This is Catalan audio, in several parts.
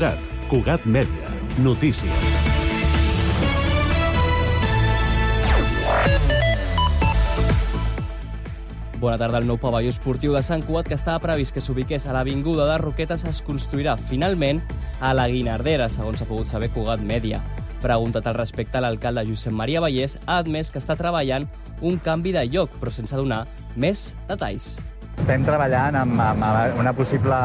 Cugat. Cugat Mèdia. Notícies. Bona tarda. El nou pavelló esportiu de Sant Cugat, que estava previst que s'ubiqués a l'Avinguda de Roquetes, es construirà finalment a la Guinardera, segons s'ha pogut saber Cugat Mèdia. Preguntat al respecte, l'alcalde Josep Maria Vallès ha admès que està treballant un canvi de lloc, però sense donar més detalls. Estem treballant amb, amb una possible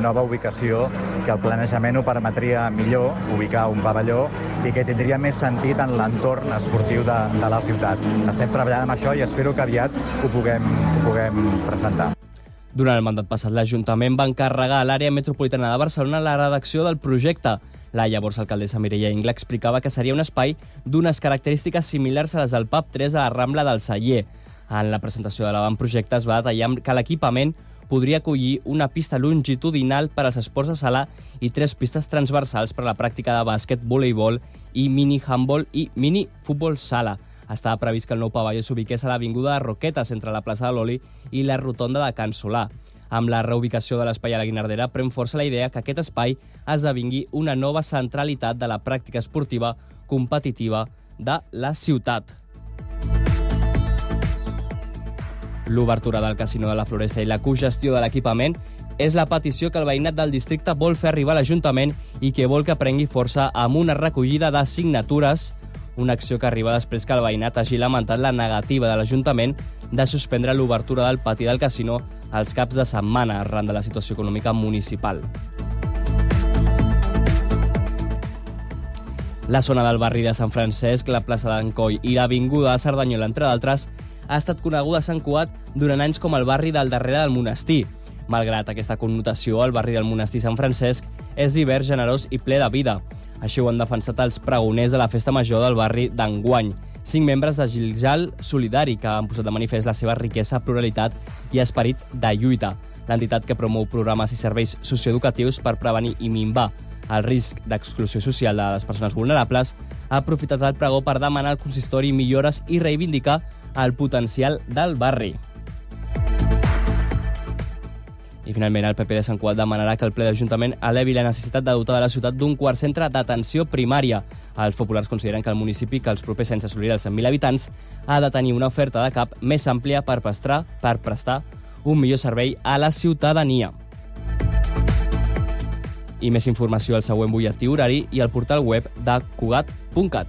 nova ubicació que el planejament ho permetria millor ubicar un pavelló i que tindria més sentit en l'entorn esportiu de, de la ciutat. Estem treballant amb això i espero que aviat ho puguem, ho puguem presentar. Durant el mandat passat, l'Ajuntament va encarregar a l'àrea metropolitana de Barcelona la redacció del projecte. La llavors alcaldessa Mireia Ingla explicava que seria un espai d'unes característiques similars a les del PAP 3 a la Rambla del Celler. En la presentació de l'avantprojecte es va detallar que l'equipament podria acollir una pista longitudinal per als esports de sala i tres pistes transversals per a la pràctica de bàsquet, voleibol i mini-handball i mini-futbol sala. Estava previst que el nou pavelló s'ubiqués a l'Avinguda de Roquetes, entre la plaça de l'Oli i la rotonda de Can Solà. Amb la reubicació de l'espai a la Guinardera, pren força la idea que aquest espai esdevingui una nova centralitat de la pràctica esportiva competitiva de la ciutat. L'obertura del Casino de la Floresta i la cogestió de l'equipament és la petició que el veïnat del districte vol fer arribar a l'Ajuntament i que vol que prengui força amb una recollida de signatures, una acció que arriba després que el veïnat hagi lamentat la negativa de l'Ajuntament de suspendre l'obertura del pati del casino als caps de setmana arran de la situació econòmica municipal. La zona del barri de Sant Francesc, la plaça d'Encoi i l'avinguda de Cerdanyola, entre d'altres, ha estat coneguda a Sant Cugat durant anys com el barri del darrere del monestir. Malgrat aquesta connotació, el barri del monestir Sant Francesc és divers, generós i ple de vida. Així ho han defensat els pregoners de la festa major del barri d'enguany, cinc membres de Giljal Solidari que han posat de manifest la seva riquesa, pluralitat i esperit de lluita. L'entitat que promou programes i serveis socioeducatius per prevenir i minvar el risc d'exclusió social de les persones vulnerables, ha aprofitat el pregó per demanar al consistori millores i reivindicar el potencial del barri. I finalment el PP de Sant Cugat demanarà que el ple d'Ajuntament elevi la necessitat de dotar de la ciutat d'un quart centre d'atenció primària. Els populars consideren que el municipi, que els propers sense assolir els 100.000 habitants, ha de tenir una oferta de CAP més àmplia per prestar, per prestar un millor servei a la ciutadania. I més informació al següent butlletí horari i al portal web de Cugat.cat.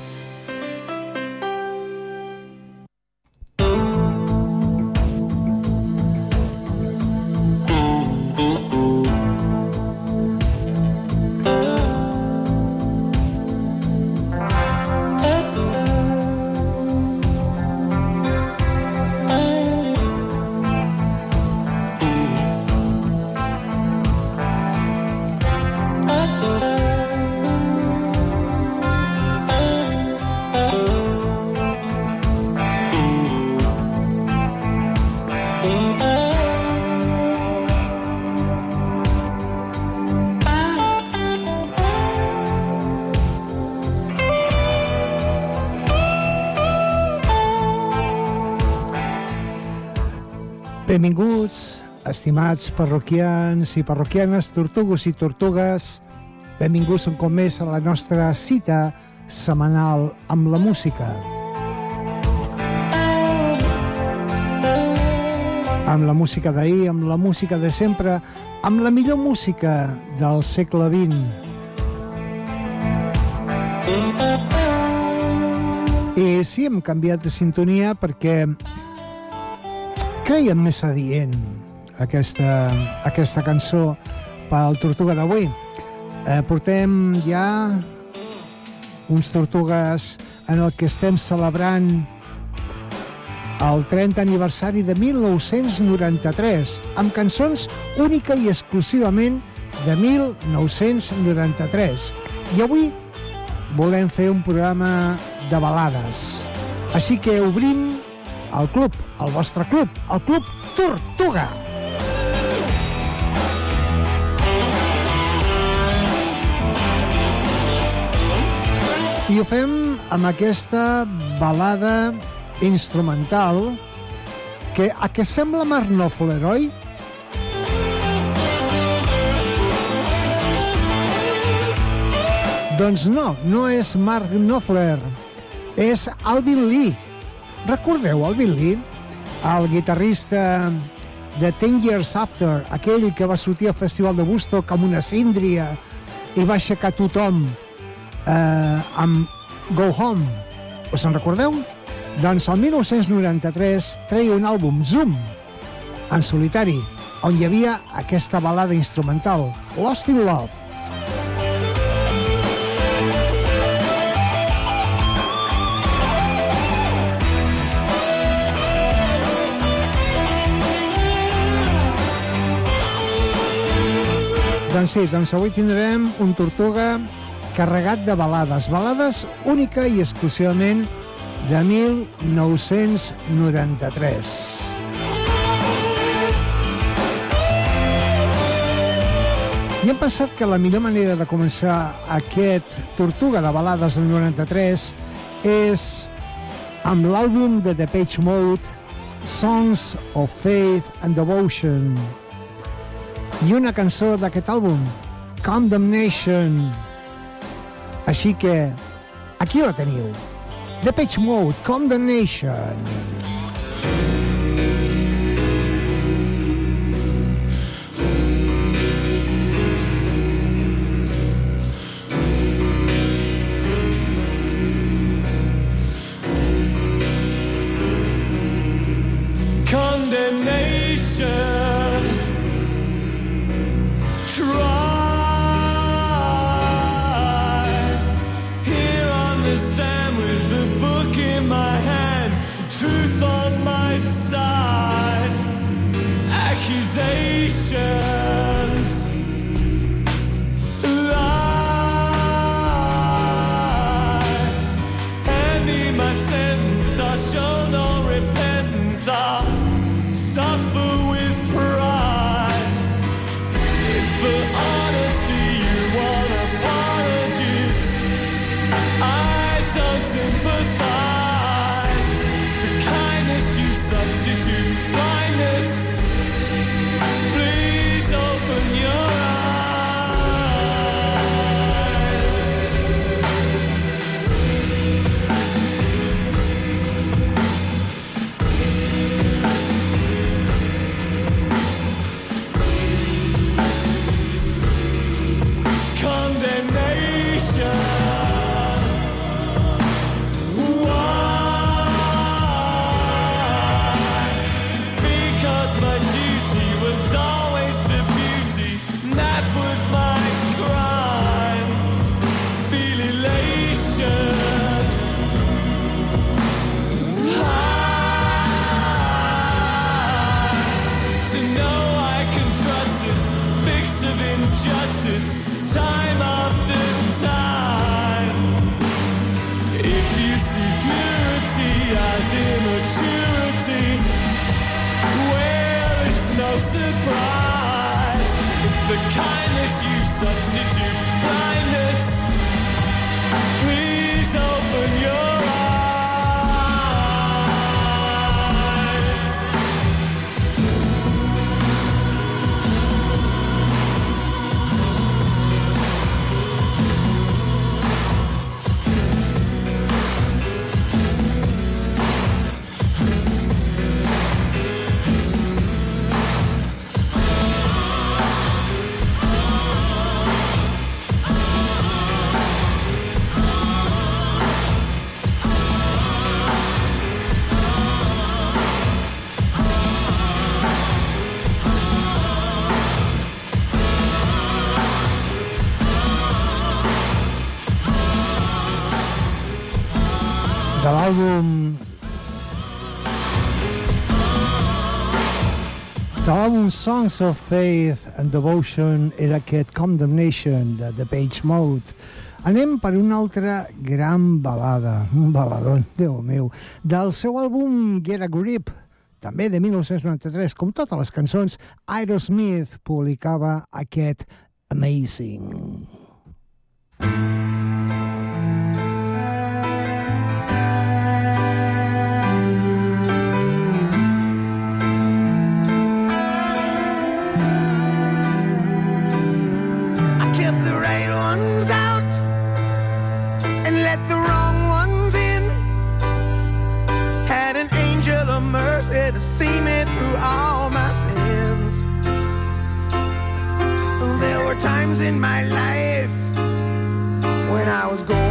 Benvinguts, estimats parroquians i parroquianes, tortugues i tortugues. Benvinguts un cop més a la nostra cita setmanal amb la música. Amb la música d'ahir, amb la música de sempre, amb la millor música del segle XX. I sí, hem canviat de sintonia perquè creiem més adient aquesta, aquesta cançó per al Tortuga d'avui. Eh, portem ja uns Tortugues en el que estem celebrant el 30 aniversari de 1993, amb cançons única i exclusivament de 1993. I avui volem fer un programa de balades. Així que obrim el club, el vostre club, el Club Tortuga. I ho fem amb aquesta balada instrumental que a què sembla Marc Nofler, oi? Doncs no, no és Mark Knopfler, és Alvin Lee, Recordeu Alvin Lee? El guitarrista de Ten Years After, aquell que va sortir al Festival de Woodstock amb una síndria i va aixecar tothom eh, amb Go Home. Us en recordeu? Doncs el 1993 treia un àlbum, Zoom, en solitari, on hi havia aquesta balada instrumental, Lost in Love. Doncs sí, doncs avui tindrem un Tortuga carregat de balades. Balades única i exclusivament de 1993. I hem pensat que la millor manera de començar aquest Tortuga de balades del 93 és amb l'àlbum de The Page Mode Songs of Faith and Devotion i una cançó d'aquest àlbum Condemnation. Així que aquí la teniu. The Page Mode Condemnation. Condemnation. L'àlbum de l'àlbum Songs of Faith and Devotion era aquest Condemnation de The Page Mode. Anem per una altra gran balada un baladón, Déu meu del seu àlbum Get a Grip també de 1993 com totes les cançons Aerosmith publicava aquest Amazing in my life. When I was going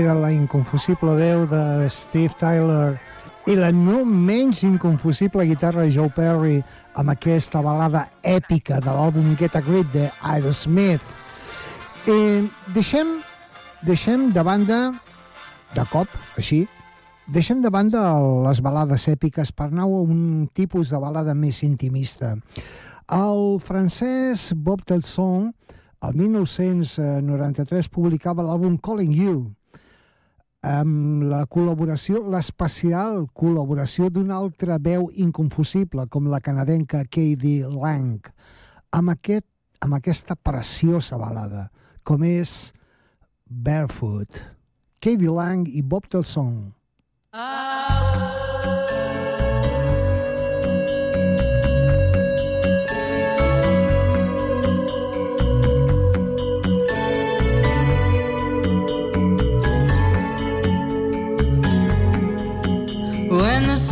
era la inconfusible veu de Steve Tyler i la no menys inconfusible guitarra de Joe Perry amb aquesta balada èpica de l'àlbum Get a Grip de Aerosmith. Eh, deixem, deixem de banda, de cop, així, deixem de banda les balades èpiques per anar a un tipus de balada més intimista. El francès Bob Telson, el 1993, publicava l'àlbum Calling You, amb la col·laboració, l'especial col·laboració d'una altra veu inconfusible, com la canadenca Katie Lang, amb, aquest, amb aquesta preciosa balada, com és Barefoot. Katie Lang i Bob Telson. Ah, oh. in the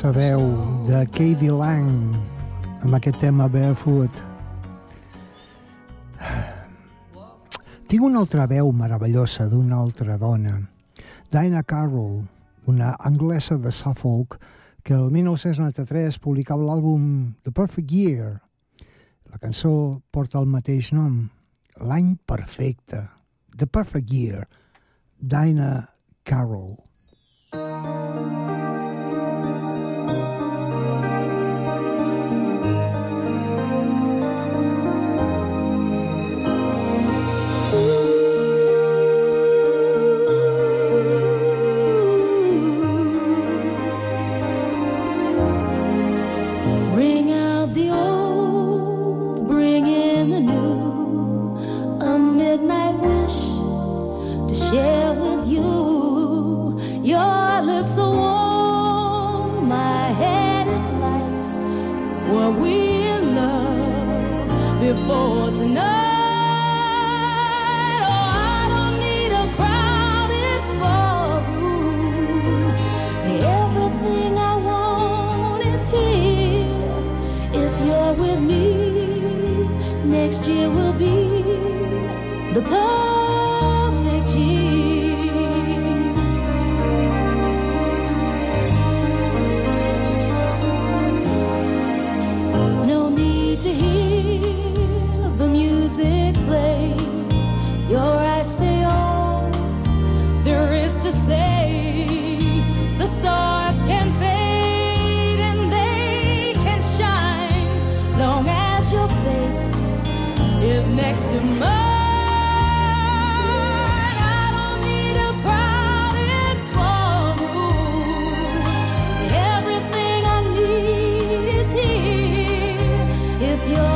sabeu de Katie Lang amb aquest tema Barefoot. Tinc una altra veu meravellosa d'una altra dona, Diana Carroll, una anglesa de Suffolk que el 1993 publicava l'àlbum The Perfect Year. La cançó porta el mateix nom, l'any perfecte, The Perfect Year, Diana Carroll. Música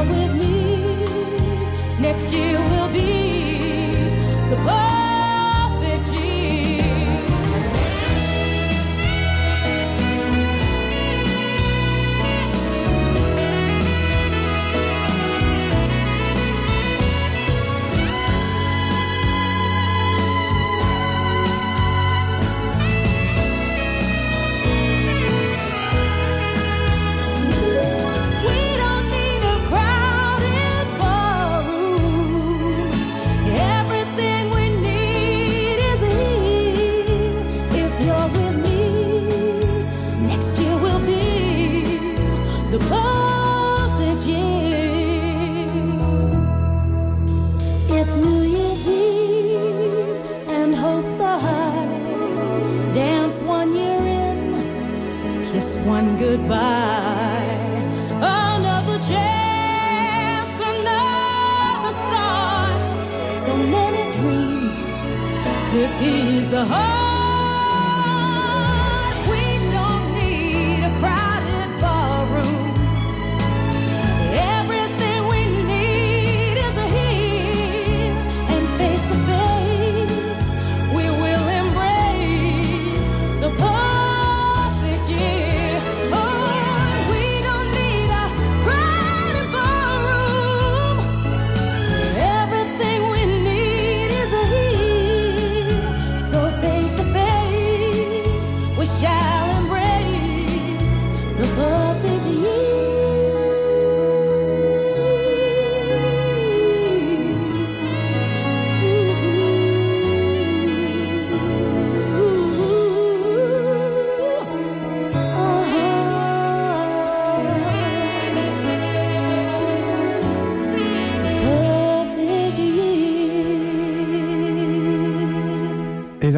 with me, next year will be the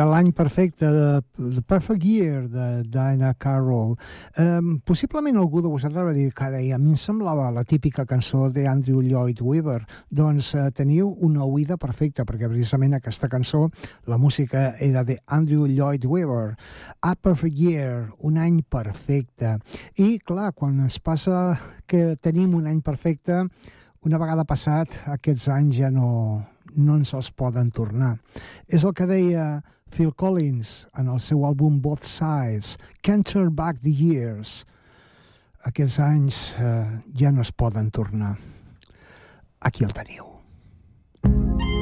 L'any perfecte de The Perfect Year de Dinah Carroll. Um, possiblement algú de vosaltres va dir carai, a mi em semblava la típica cançó d'Andrew Lloyd Webber. Doncs uh, teniu una oïda perfecta, perquè precisament aquesta cançó, la música era de Andrew Lloyd Webber. A Perfect Year, un any perfecte. I, clar, quan es passa que tenim un any perfecte, una vegada passat, aquests anys ja no, no ens els poden tornar. És el que deia Phil Collins en el seu àlbum Both Sides, Can't Turn Back the Years. Aquests anys eh, ja no es poden tornar. Aquí el teniu. electricity's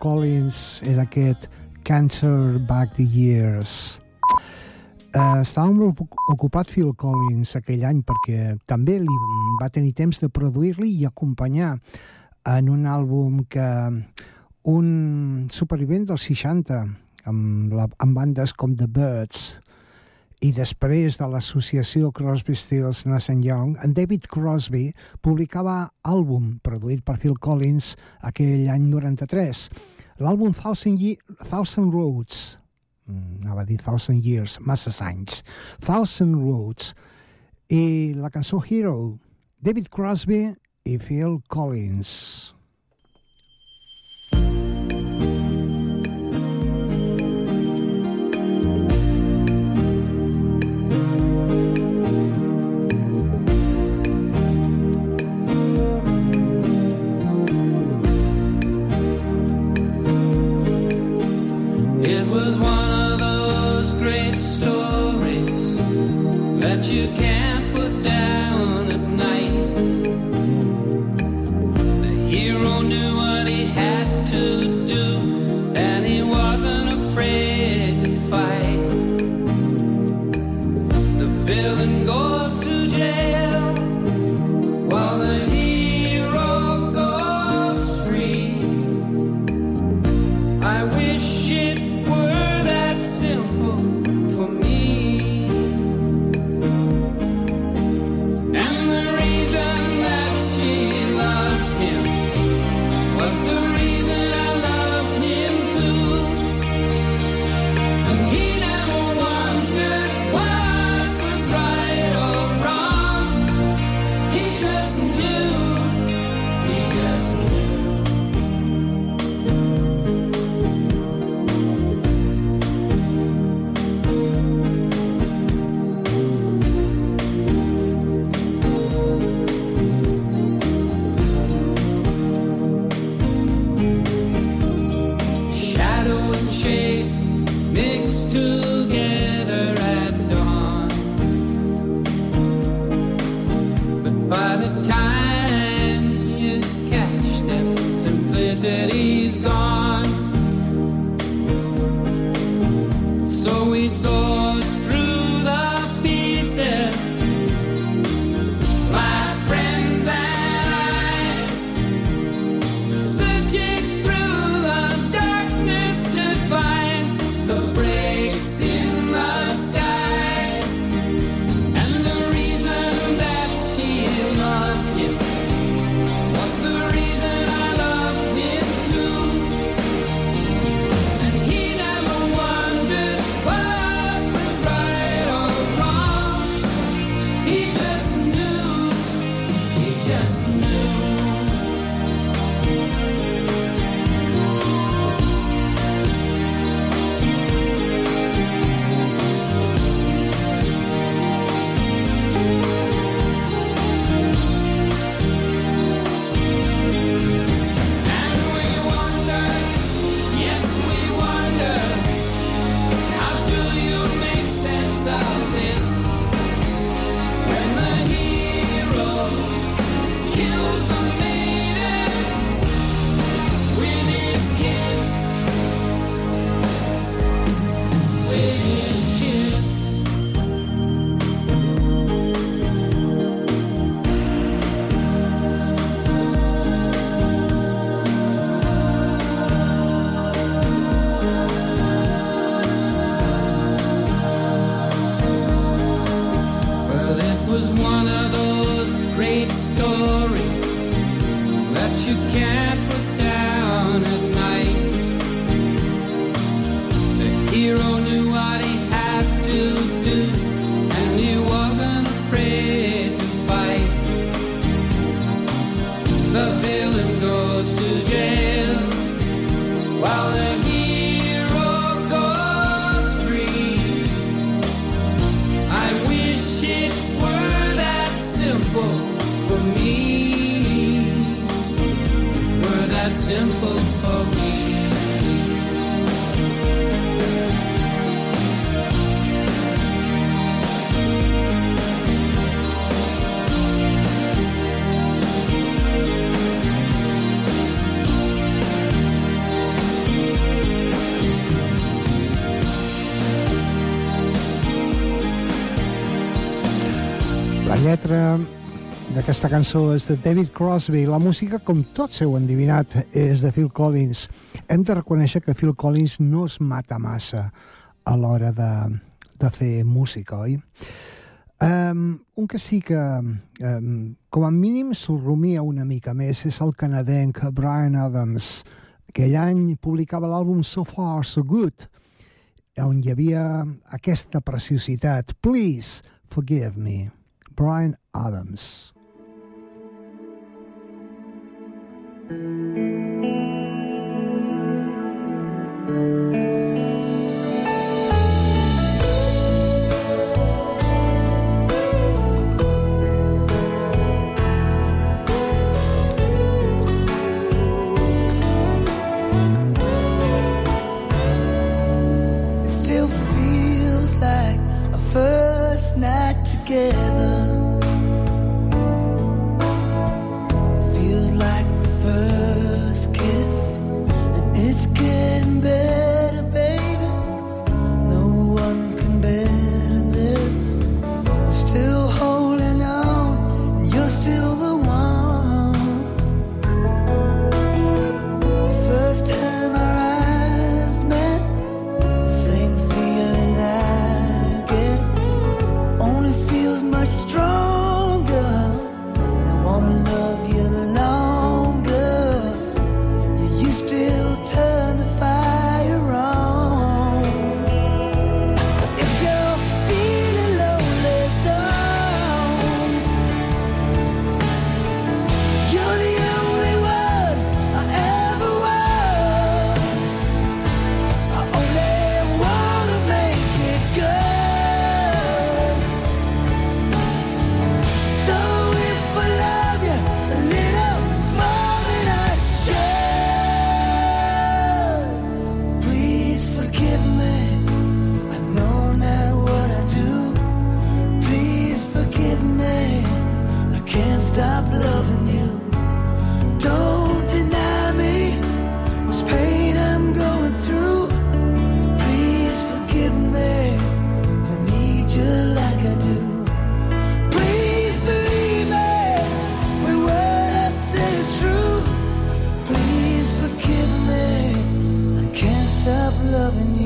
Collins era aquest Cancer Back the Years. Eh, uh, estava molt ocupat Phil Collins aquell any perquè també li va tenir temps de produir-li i acompanyar en un àlbum que un supervivent dels 60 amb, la, amb bandes com The Birds i després de l'associació Crosby, Stills, Nash Young, en David Crosby publicava àlbum produït per Phil Collins aquell any 93. L'àlbum Thousand, Ye Thousand Roads, mm, anava a dir Thousand Years, massa anys, Thousand Roads, i la cançó Hero, David Crosby i Phil Collins. thank you d'aquesta cançó és de David Crosby. La música, com tots heu endivinat, és de Phil Collins. Hem de reconèixer que Phil Collins no es mata massa a l'hora de, de fer música, oi? Um, un que sí que, um, com a mínim, s'ho rumia una mica més és el canadenc Brian Adams. Aquell any publicava l'àlbum So Far, So Good, on hi havia aquesta preciositat. Please, forgive me. Brian Adams. It loving you.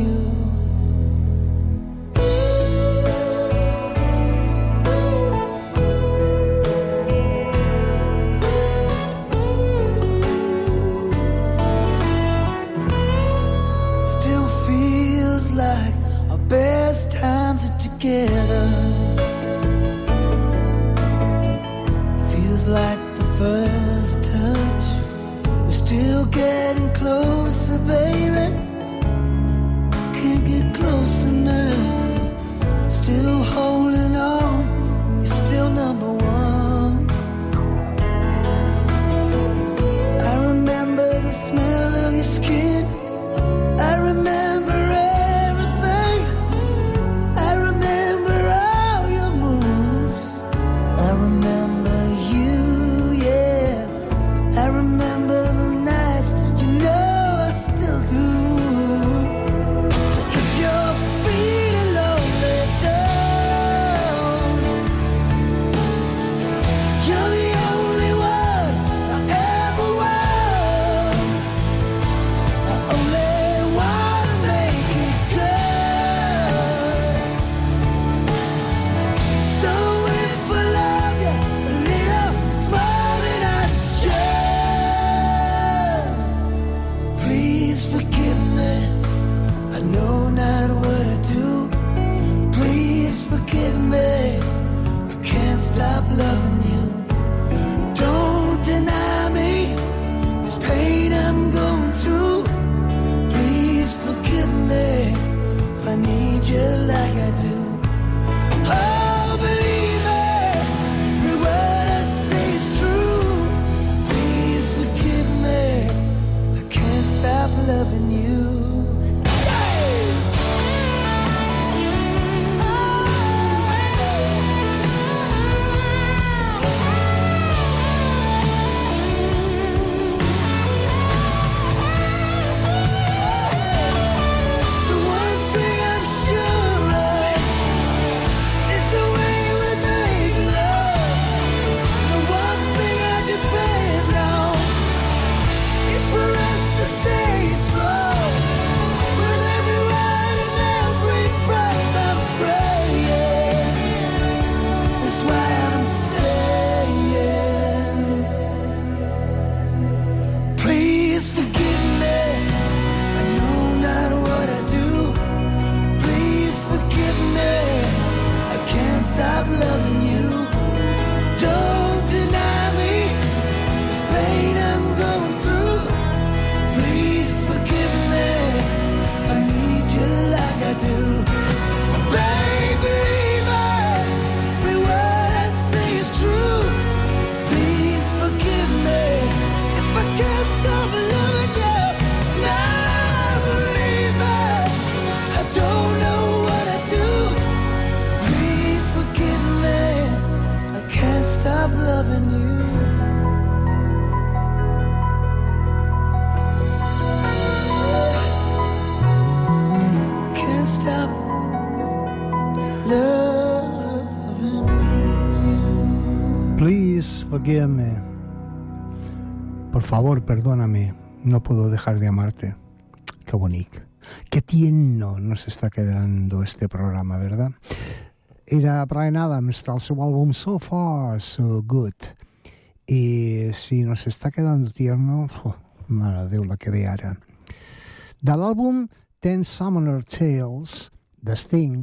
favor, perdóname, no puedo dejar de amarte. Qué bonito. Qué tierno nos está quedando este programa, ¿verdad? Era Brian Adams tal su álbum So Far, So Good. Y si nos está quedando tierno, oh, mala de la que ve Del álbum Ten Summoner Tales, de Sting,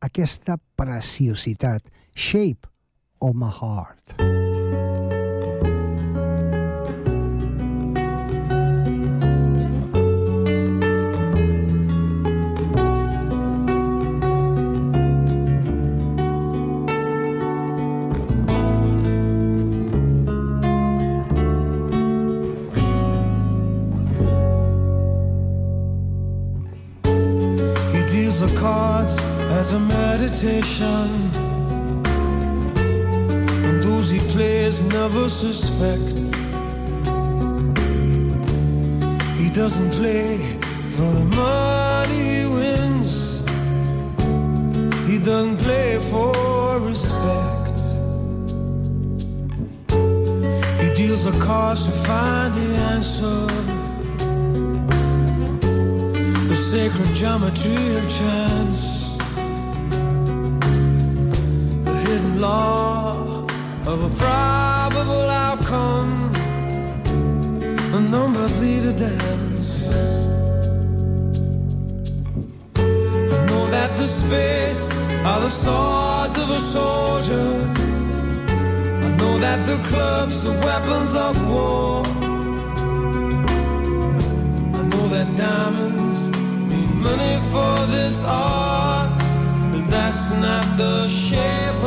aquesta preciositat, Shape of My Heart. Mm. respect. He doesn't play for the money he wins. He doesn't play for respect. He deals a card to find the answer. The sacred geometry of chance. The hidden law of a pride outcome. The numbers lead a dance. I know that the spades are the swords of a soldier. I know that the clubs are weapons of war. I know that diamonds need money for this art, but that's not the shape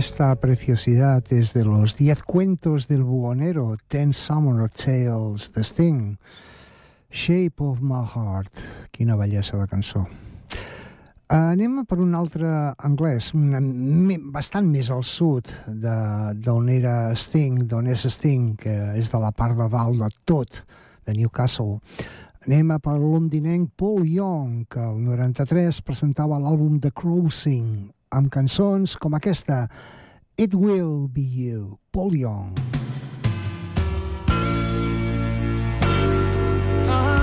Esta preciosidad es de los 10 cuentos del buhonero, Ten Summer Tales de Sting. Shape of my heart. Quina bellesa de cançó. Anem per un altre anglès, bastant més al sud d'on era Sting, d'on és Sting, que és de la part de dalt de tot, de Newcastle. Anem a per londinenc Paul Young, que el 93 presentava l'àlbum The Crossing, amb cançons com aquesta, It Will Be You, Paul Young. Here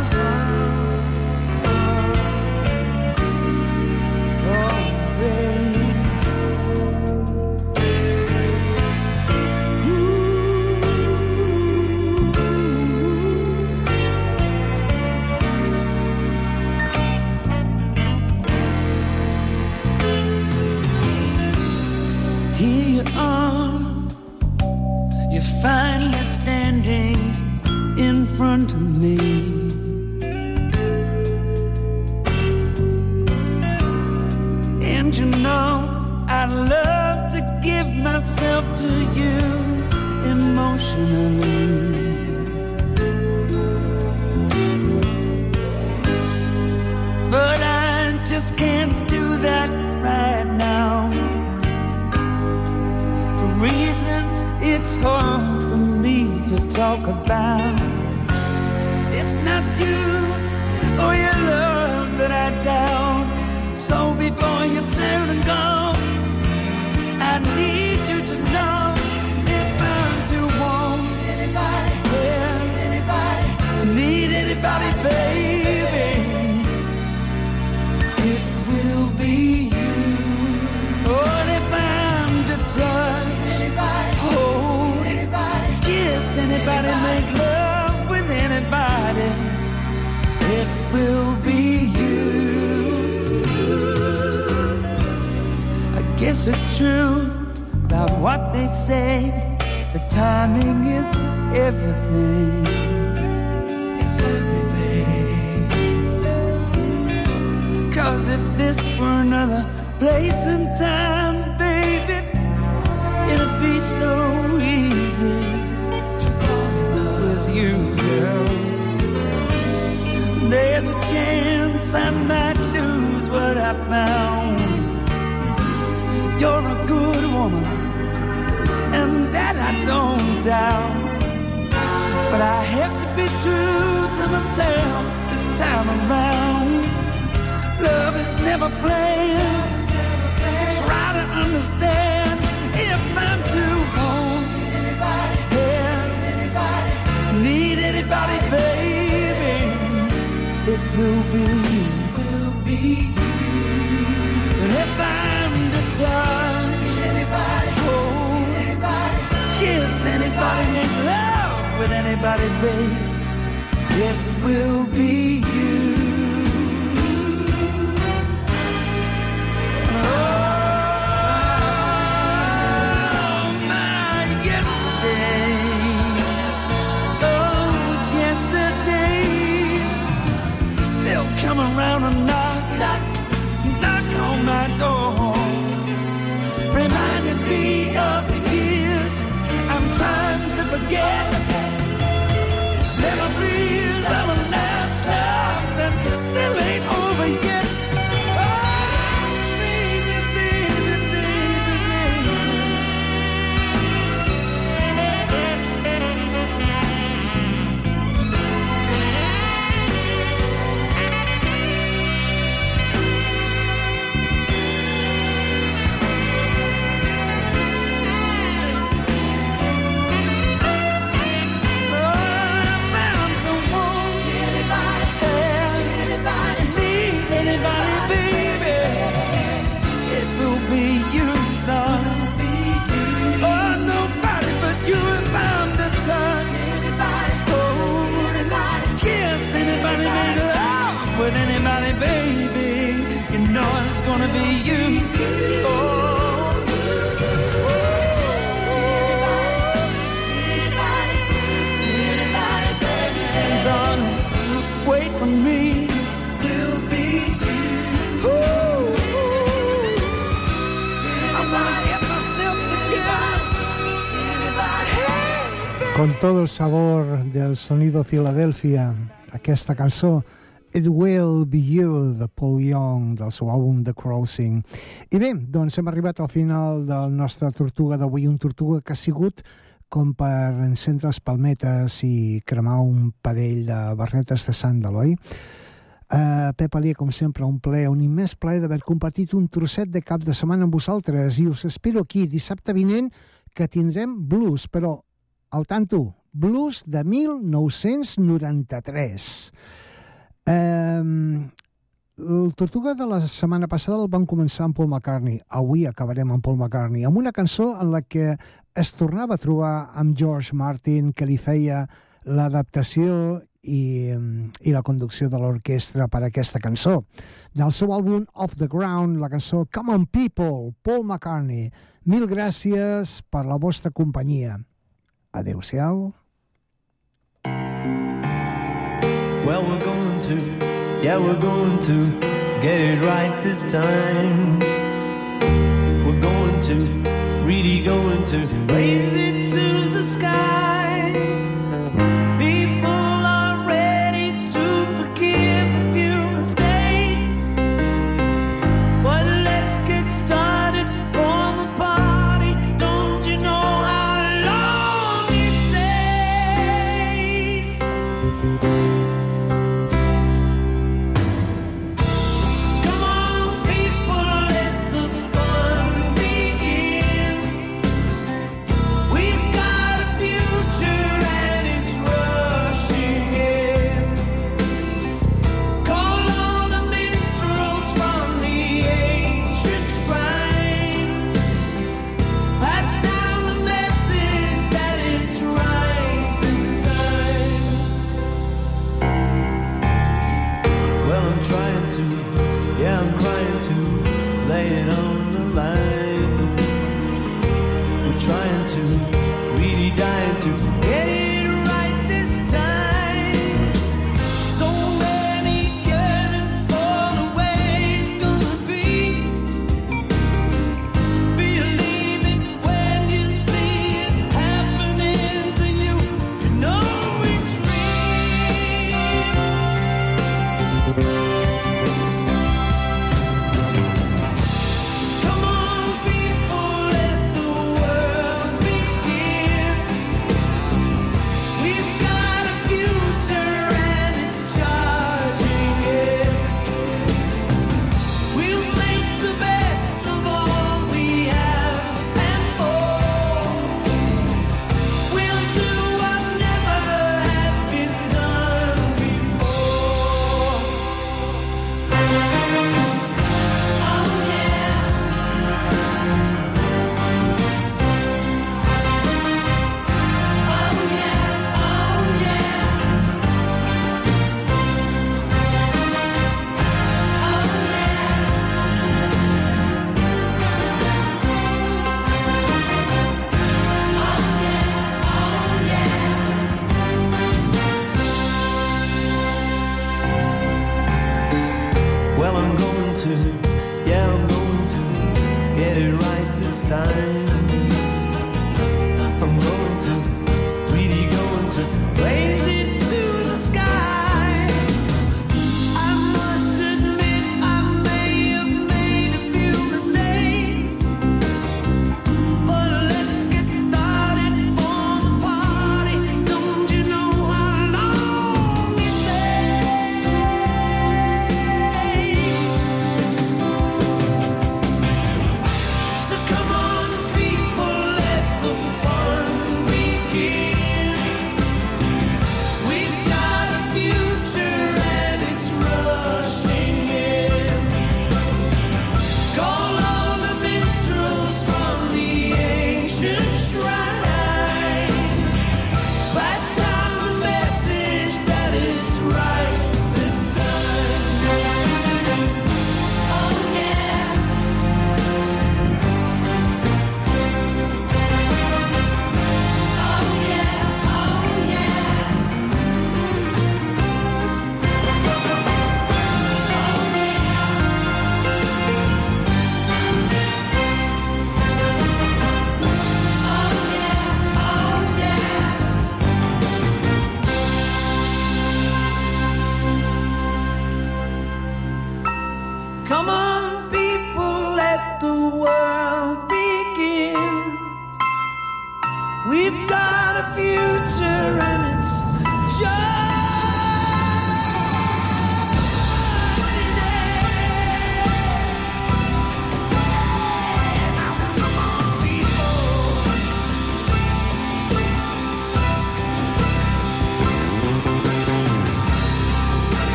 I might lose what I found. You're a good woman, and that I don't doubt. But I have to be true to myself this time around. Love is never planned. Try to understand if I'm too anybody, yeah, need anybody, baby. It will be you. Will be you. And if I'm to touch anybody, hold anybody, kiss anybody, make love with anybody, baby, it will be you. Con todo el sabor del sonido Filadèlfia, aquesta cançó It Will Be You, de Paul Young, del seu àlbum The Crossing. I bé, doncs hem arribat al final del nostre Tortuga d'avui, un Tortuga que ha sigut com per encendre les palmetes i cremar un parell de barretes de sant d'Eloi. Uh, Pep Alier, com sempre, un ple, un immens plaer d'haver compartit un trosset de cap de setmana amb vosaltres i us espero aquí dissabte vinent que tindrem blues, però al tanto, blues de 1993. Um, el Tortuga de la setmana passada el vam començar amb Paul McCartney. Avui acabarem amb Paul McCartney, amb una cançó en la que es tornava a trobar amb George Martin, que li feia l'adaptació i, i la conducció de l'orquestra per a aquesta cançó. Del seu àlbum Off the Ground, la cançó Come on People, Paul McCartney. Mil gràcies per la vostra companyia. Well, we're going to, yeah, we're going to get it right this time. We're going to, really going to raise it to the sky.